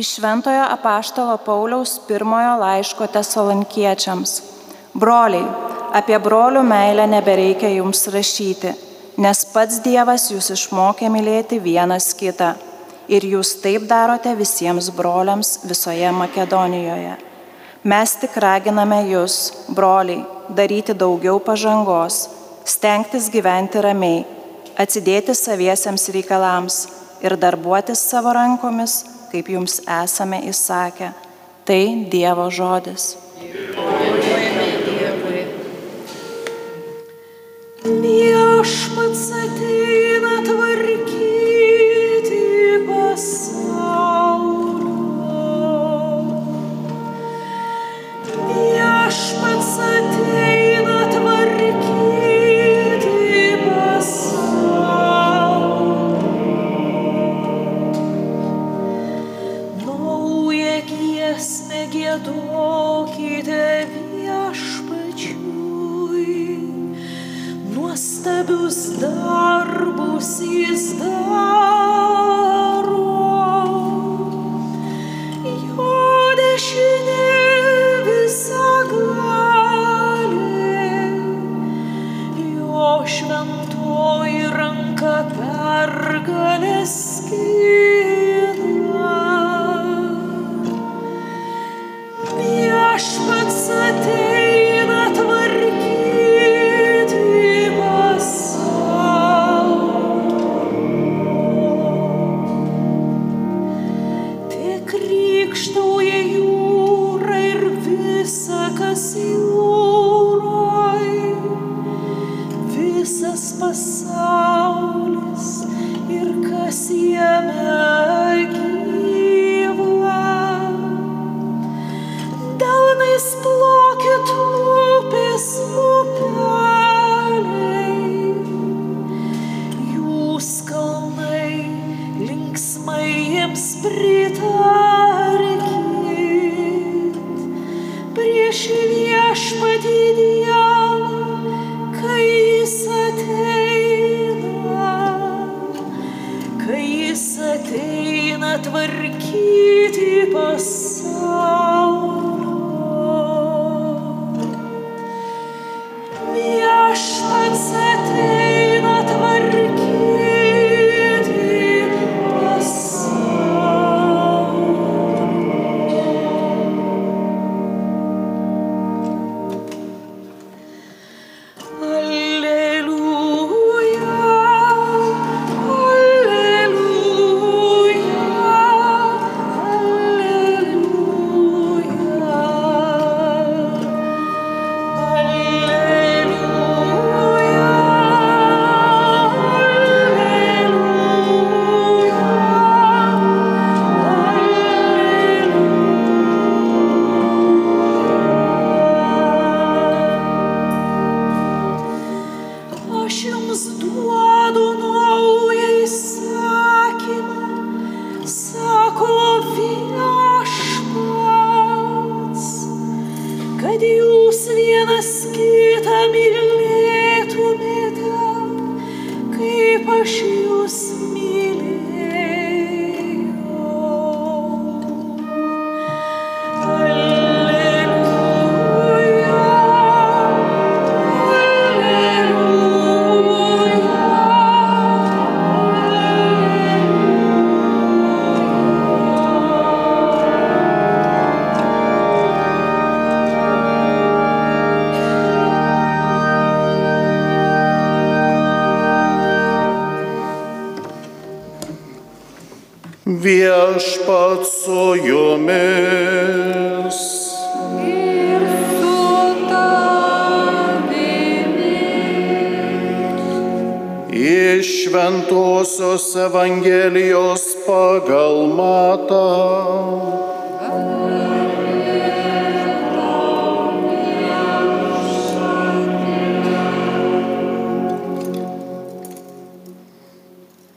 Iš Šventojo apaštalo Pauliaus pirmojo laiško tesalankiečiams. Broliai, apie brolių meilę nebereikia jums rašyti, nes pats Dievas jūs išmokė mylėti vienas kitą. Ir jūs taip darote visiems broliams visoje Makedonijoje. Mes tik raginame jūs, broliai, daryti daugiau pažangos, stengtis gyventi ramiai, atsidėti saviesiems reikalams ir darbuotis savo rankomis kaip jums esame įsakę. Tai Dievo žodis. Viešpats ateina Viešpat su jumis. Ir su. Iš Šventojios Evangelijos pagal matą.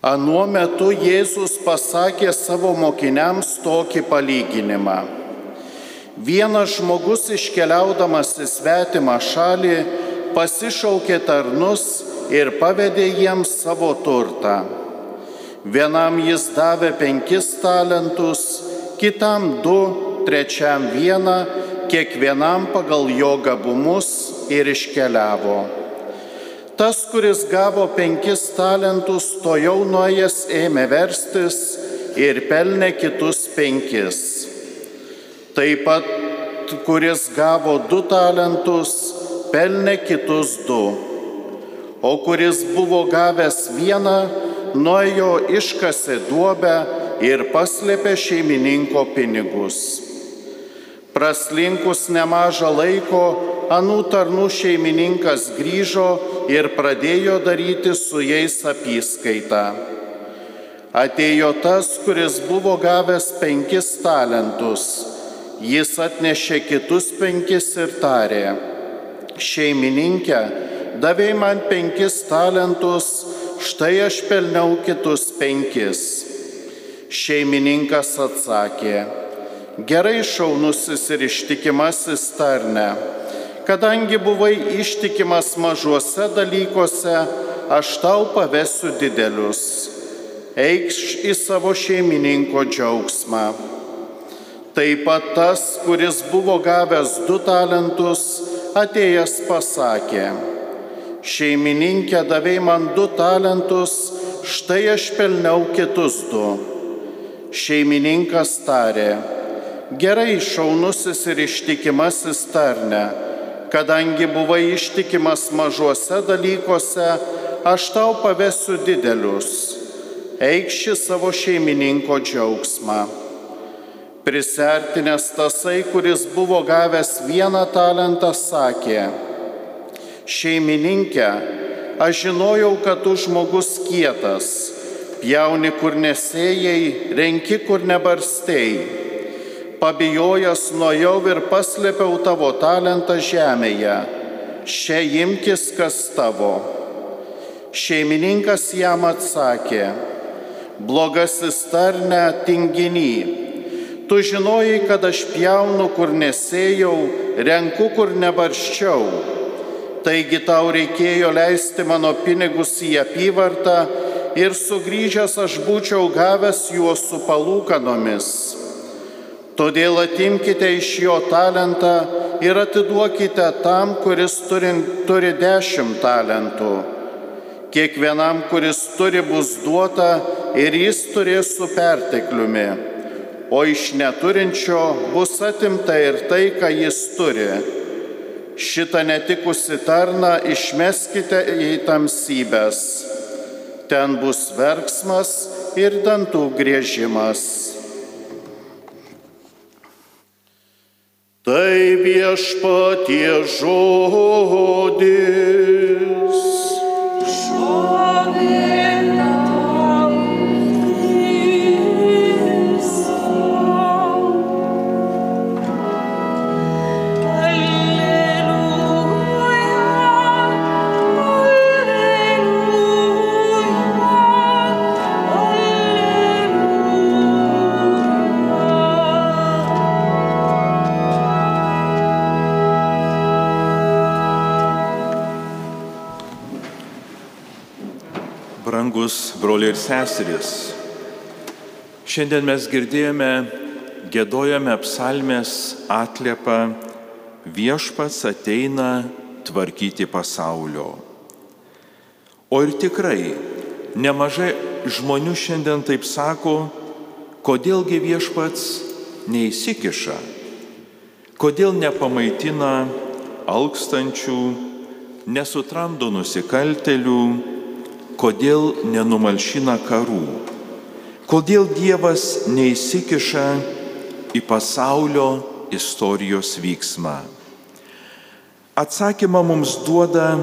Anuo metu Jėzus pasakė savo mokiniams tokį palyginimą. Vienas žmogus iškeliaudamas į svetimą šalį pasišaukė tarnus ir pavedė jiems savo turtą. Vienam jis davė penkis talentus, kitam du, trečiam vieną, kiekvienam pagal jo gabumus ir iškeliavo. Tas, kuris gavo penkis talentus, to jau nuėjęs ėmė verstis ir pelnė kitus penkis. Taip pat, kuris gavo du talentus, pelnė kitus du. O kuris buvo gavęs vieną, nuėjo iškasė duobę ir paslėpė šeimininko pinigus. Praslinkus nemažą laiko, anų tarnų šeimininkas grįžo ir pradėjo daryti su jais apyskaitą. Atėjo tas, kuris buvo gavęs penkis talentus. Jis atnešė kitus penkis ir tarė, šeimininkė, davėjai man penkis talentus, štai aš pelniau kitus penkis. Šeimininkas atsakė, gerai šaunusis ir ištikimasis tarne, kadangi buvai ištikimas mažuose dalykuose, aš tau pavesiu didelius. Eikš į savo šeimininko džiaugsmą. Taip pat tas, kuris buvo gavęs du talentus, atėjęs pasakė, šeimininkė davėjai man du talentus, štai aš pelniau kitus du. Šeimininkas tarė, gerai šaunusis ir ištikimasis tarne, kadangi buvai ištikimas mažuose dalykuose, aš tau pavesiu didelius. Eikši savo šeimininko džiaugsmą. Prisertinės tasai, kuris buvo gavęs vieną talentą, sakė, šeimininkė, aš žinojau, kad tu žmogus kietas, pjauni kur nesėjai, renki kur nebarstėjai pabijojęs nuėjau ir paslėpiau tavo talentą žemėje. Šia imkis, kas tavo. Šeimininkas jam atsakė, blogasis tarne tinginy. Tu žinojai, kad aš pjaunu, kur nesėjau, renku, kur nebarščiau. Taigi tau reikėjo leisti mano pinigus į apyvartą ir sugrįžęs aš būčiau gavęs juos su palūkanomis. Todėl atimkite iš jo talentą ir atiduokite tam, kuris turi, turi dešimt talentų. Kiekvienam, kuris turi, bus duota ir jis turės su pertekliumi, o iš neturinčio bus atimta ir tai, ką jis turi. Šitą netikusi tarną išmeskite į tamsybės. Ten bus verksmas ir dantų grėžimas. Tai viešpatie žodis. Broliai ir seserys, šiandien mes girdėjome, gėdojame psalmės atliepą viešpats ateina tvarkyti pasaulio. O ir tikrai nemažai žmonių šiandien taip sako, kodėlgi viešpats neįsikiša, kodėl nepamaitina alkstančių, nesutramdo nusikaltelių, kodėl nenumalšina karų, kodėl Dievas neįsikiša į pasaulio istorijos vyksmą. Atsakymą mums duoda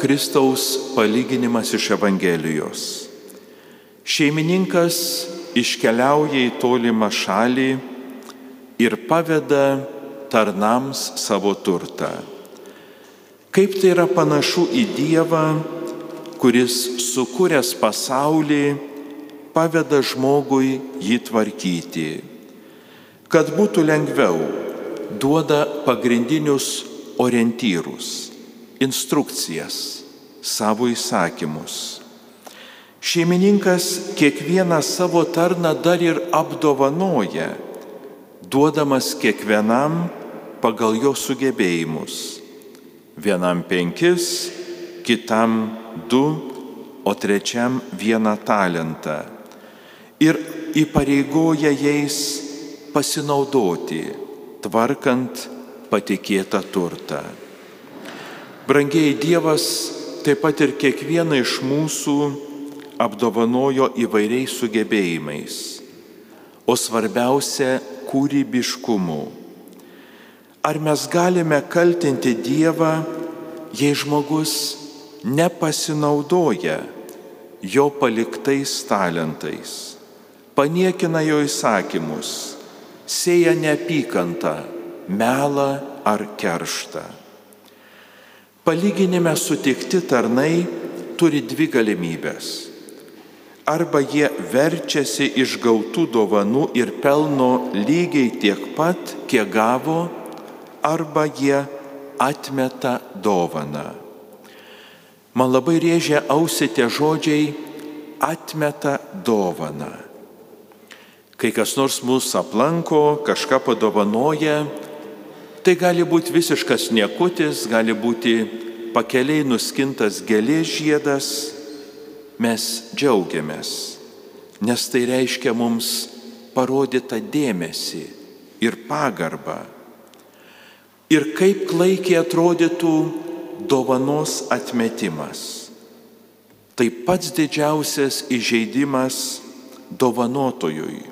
Kristaus palyginimas iš Evangelijos. Šeimininkas iškeliauja į tolimą šalį ir paveda tarnams savo turtą. Kaip tai yra panašu į Dievą, kuris sukūręs pasaulį paveda žmogui jį tvarkyti. Kad būtų lengviau, duoda pagrindinius orientyrus, instrukcijas, savo įsakymus. Šeimininkas kiekvieną savo tarną dar ir apdovanoja, duodamas kiekvienam pagal jo sugebėjimus. Vienam penkis, kitam du, o trečiam vieną talentą. Ir įpareigoja jais pasinaudoti, tvarkant patikėtą turtą. Brangiai Dievas taip pat ir kiekvieną iš mūsų apdovanojo įvairiais sugebėjimais, o svarbiausia - kūrybiškumu. Ar mes galime kaltinti Dievą, jei žmogus nepasinaudoja jo paliktais talentais, paniekina jo įsakymus, sėja neapykantą, melą ar kerštą? Palyginime sutikti tarnai turi dvi galimybės. Arba jie verčiasi iš gautų dovanų ir pelno lygiai tiek pat, kiek gavo, arba jie atmeta dovaną. Man labai rėžia ausį tie žodžiai atmeta dovaną. Kai kas nors mūsų aplanko, kažką padovanoja, Tai gali būti visiškas niekutis, gali būti pakeliai nuskintas gėlės žiedas, mes džiaugiamės, nes tai reiškia mums parodytą dėmesį ir pagarbą. Ir kaip klaikiai atrodytų dovanos atmetimas. Tai pats didžiausias įžeidimas dovanotojui.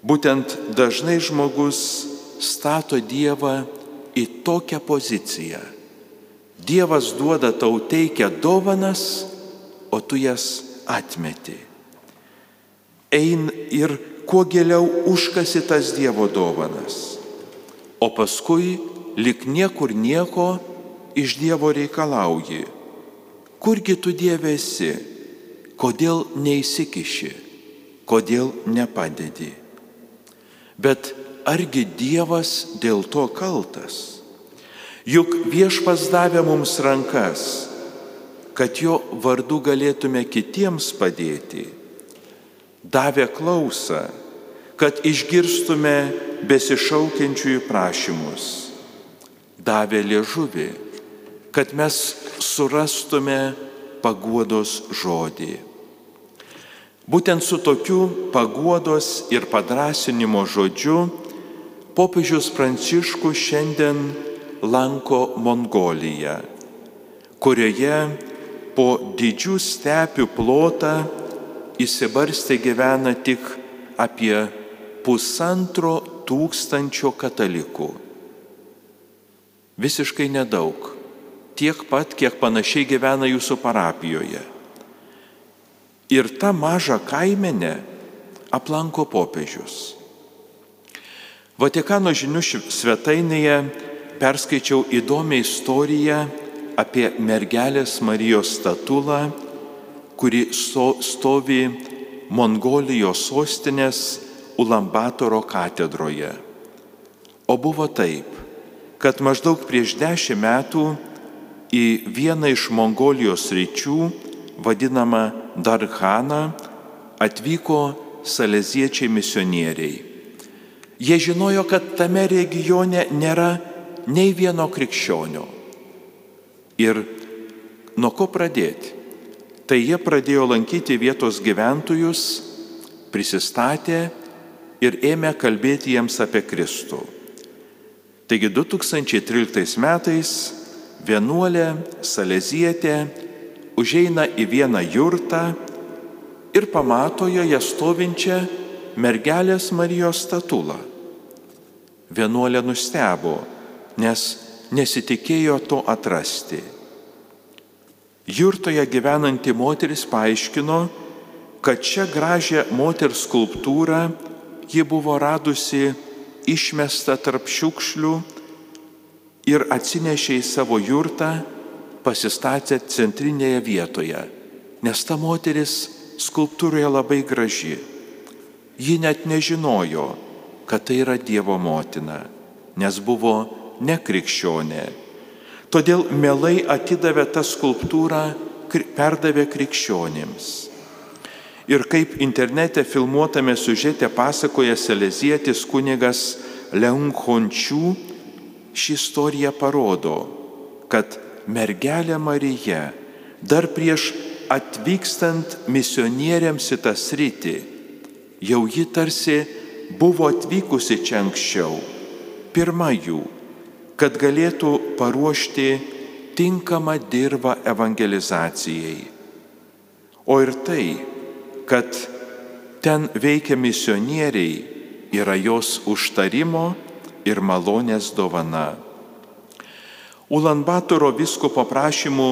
Būtent dažnai žmogus stato Dievą į tokią poziciją. Dievas duoda tau teikia dovanas, o tu jas atmeti. Ein ir kuo giliau užkasi tas Dievo dovanas. O paskui lik niekur nieko iš Dievo reikalauji. Kurgi tu Dieve esi? Kodėl neįsikiši? Kodėl nepadedi? Bet argi Dievas dėl to kaltas? Juk viešpas davė mums rankas, kad jo vardu galėtume kitiems padėti. Davė klausą, kad išgirstume besišaukiančiųjų prašymus. Davė liežuvį, kad mes surastume paguodos žodį. Būtent su tokiu paguodos ir padrasinimo žodžiu popiežius Pranciškus šiandien lanko Mongoliją, kurioje po didžių stepių plotą įsibarstę gyvena tik apie pusantro tūkstančio katalikų. Visiškai nedaug, tiek pat, kiek panašiai gyvena jūsų parapijoje. Ir tą mažą kaimenę aplanko popiežius. Vatikano žinių svetainėje perskaičiau įdomią istoriją apie mergelės Marijos statulą, kuri stovi Mongolijos sostinės Ulambatoro katedroje. O buvo taip, kad maždaug prieš dešimt metų į vieną iš Mongolijos ryčių, vadinamą Darhaną, atvyko saleziečiai misionieriai. Jie žinojo, kad tame regione nėra nei vieno krikščionio. Ir nuo ko pradėti? Tai jie pradėjo lankyti vietos gyventojus, prisistatė ir ėmė kalbėti jiems apie Kristų. Taigi 2013 metais vienuolė Salezietė užeina į vieną jurtą ir pamato joje stovinčią mergelės Marijos statulą. Vienuolė nustebo, nes nesitikėjo to atrasti. Jurtoje gyvenanti moteris paaiškino, kad čia gražią moters skulptūrą ji buvo radusi išmestą tarp šiukšlių ir atsinešė į savo jurtą, pasistatė centrinėje vietoje, nes ta moteris skulptūroje labai graži. Ji net nežinojo, kad tai yra Dievo motina, nes buvo nekrikščionė. Todėl mielai atidavė tą skulptūrą, perdavė krikščionims. Ir kaip internete filmuotame sužete pasakoja Selezietis kunigas Leunchončių, ši istorija parodo, kad mergelė Marija dar prieš atvykstant misionieriams į tą sritį, jau ji tarsi buvo atvykusi čia anksčiau, pirma jų, kad galėtų paruošti tinkamą dirbą evangelizacijai. O ir tai, kad ten veikia misionieriai, yra jos užtarimo ir malonės dovana. Ulanbatoro visko paprašymų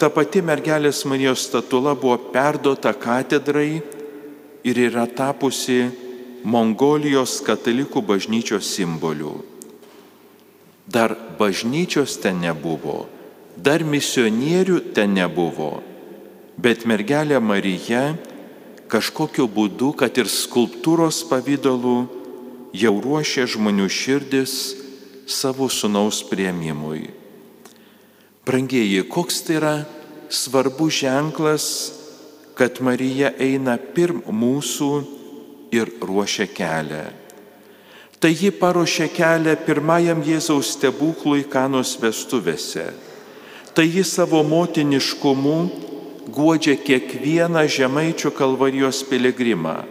ta pati mergelės Marijos statula buvo perduota katedrai ir yra tapusi Mongolijos katalikų bažnyčios simboliu. Dar bažnyčios ten nebuvo, dar misionierių ten nebuvo, bet mergelė Marija kažkokiu būdu, kad ir skulptūros pavydalu, jau ruošia žmonių širdis savo sunaus prieimimui. Brangieji, koks tai yra svarbus ženklas, kad Marija eina pirm mūsų ir ruošia kelią. Tai ji paruošė kelią pirmajam Jėzaus stebuklui kanos vestuvėse. Tai ji savo motiniškumu guodžia kiekvieną žemaičio kalvarijos piligrimą,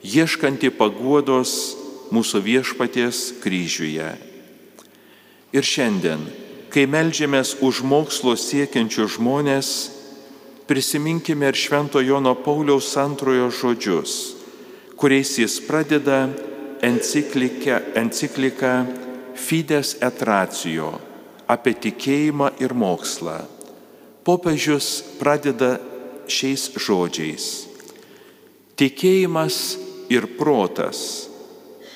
ieškanti paguodos mūsų viešpaties kryžiuje. Ir šiandien, kai melžiamės už mokslo siekiančius žmonės, prisiminkime ir Švento Jono Pauliaus antrojo žodžius, kuriais jis pradeda encikliką, encikliką Fides et Ratio apie tikėjimą ir mokslą popiežius pradeda šiais žodžiais. Tikėjimas ir protas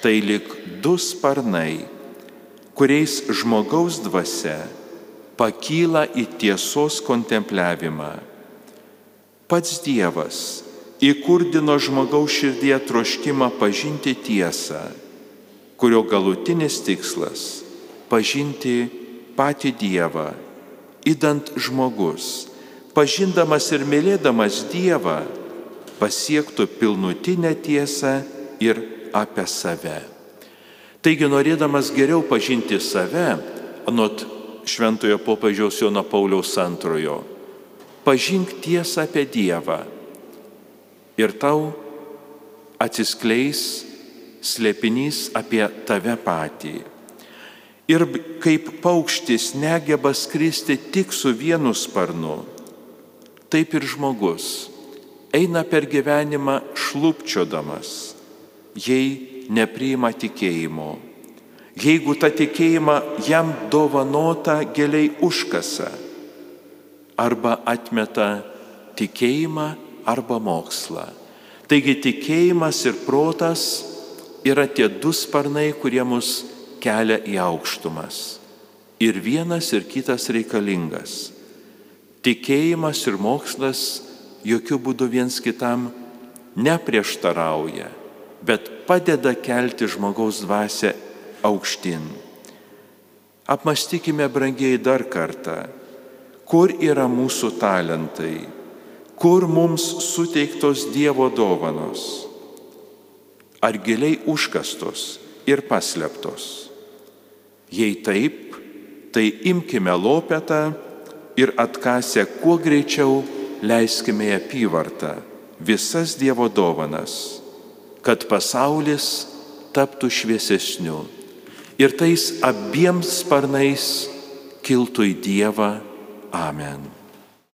tai lik du sparnai, kuriais žmogaus dvasia pakyla į tiesos kontempliavimą. Pats Dievas įkurdino žmogaus širdie troškimą pažinti tiesą, kurio galutinis tikslas - pažinti patį Dievą įdant žmogus, pažindamas ir mylėdamas Dievą, pasiektų pilnutinę tiesą ir apie save. Taigi, norėdamas geriau pažinti save, anot Šventojo popiežiaus Jono Pauliaus antrojo, pažink tiesą apie Dievą ir tau atsiskleis slėpinys apie tave patį. Ir kaip paukštis negeba skristi tik su vienu sparnu, taip ir žmogus eina per gyvenimą šlupčiodamas, jei nepriima tikėjimo. Jeigu tą tikėjimą jam dovanota giliai užkasa, arba atmeta tikėjimą arba mokslą. Taigi tikėjimas ir protas yra tie du sparnai, kurie mus kelia į aukštumas. Ir vienas ir kitas reikalingas. Tikėjimas ir mokslas jokių būdų viens kitam neprieštarauja, bet padeda kelti žmogaus dvasę aukštin. Apmastykime, brangiai, dar kartą, kur yra mūsų talentai, kur mums suteiktos Dievo dovanos, ar giliai užkastos ir paslėptos. Jei taip, tai imkime lopetą ir atkasę kuo greičiau leiskime į apyvartą visas Dievo dovanas, kad pasaulis taptų šviesesniu ir tais abiems sparnais kiltų į Dievą. Amen.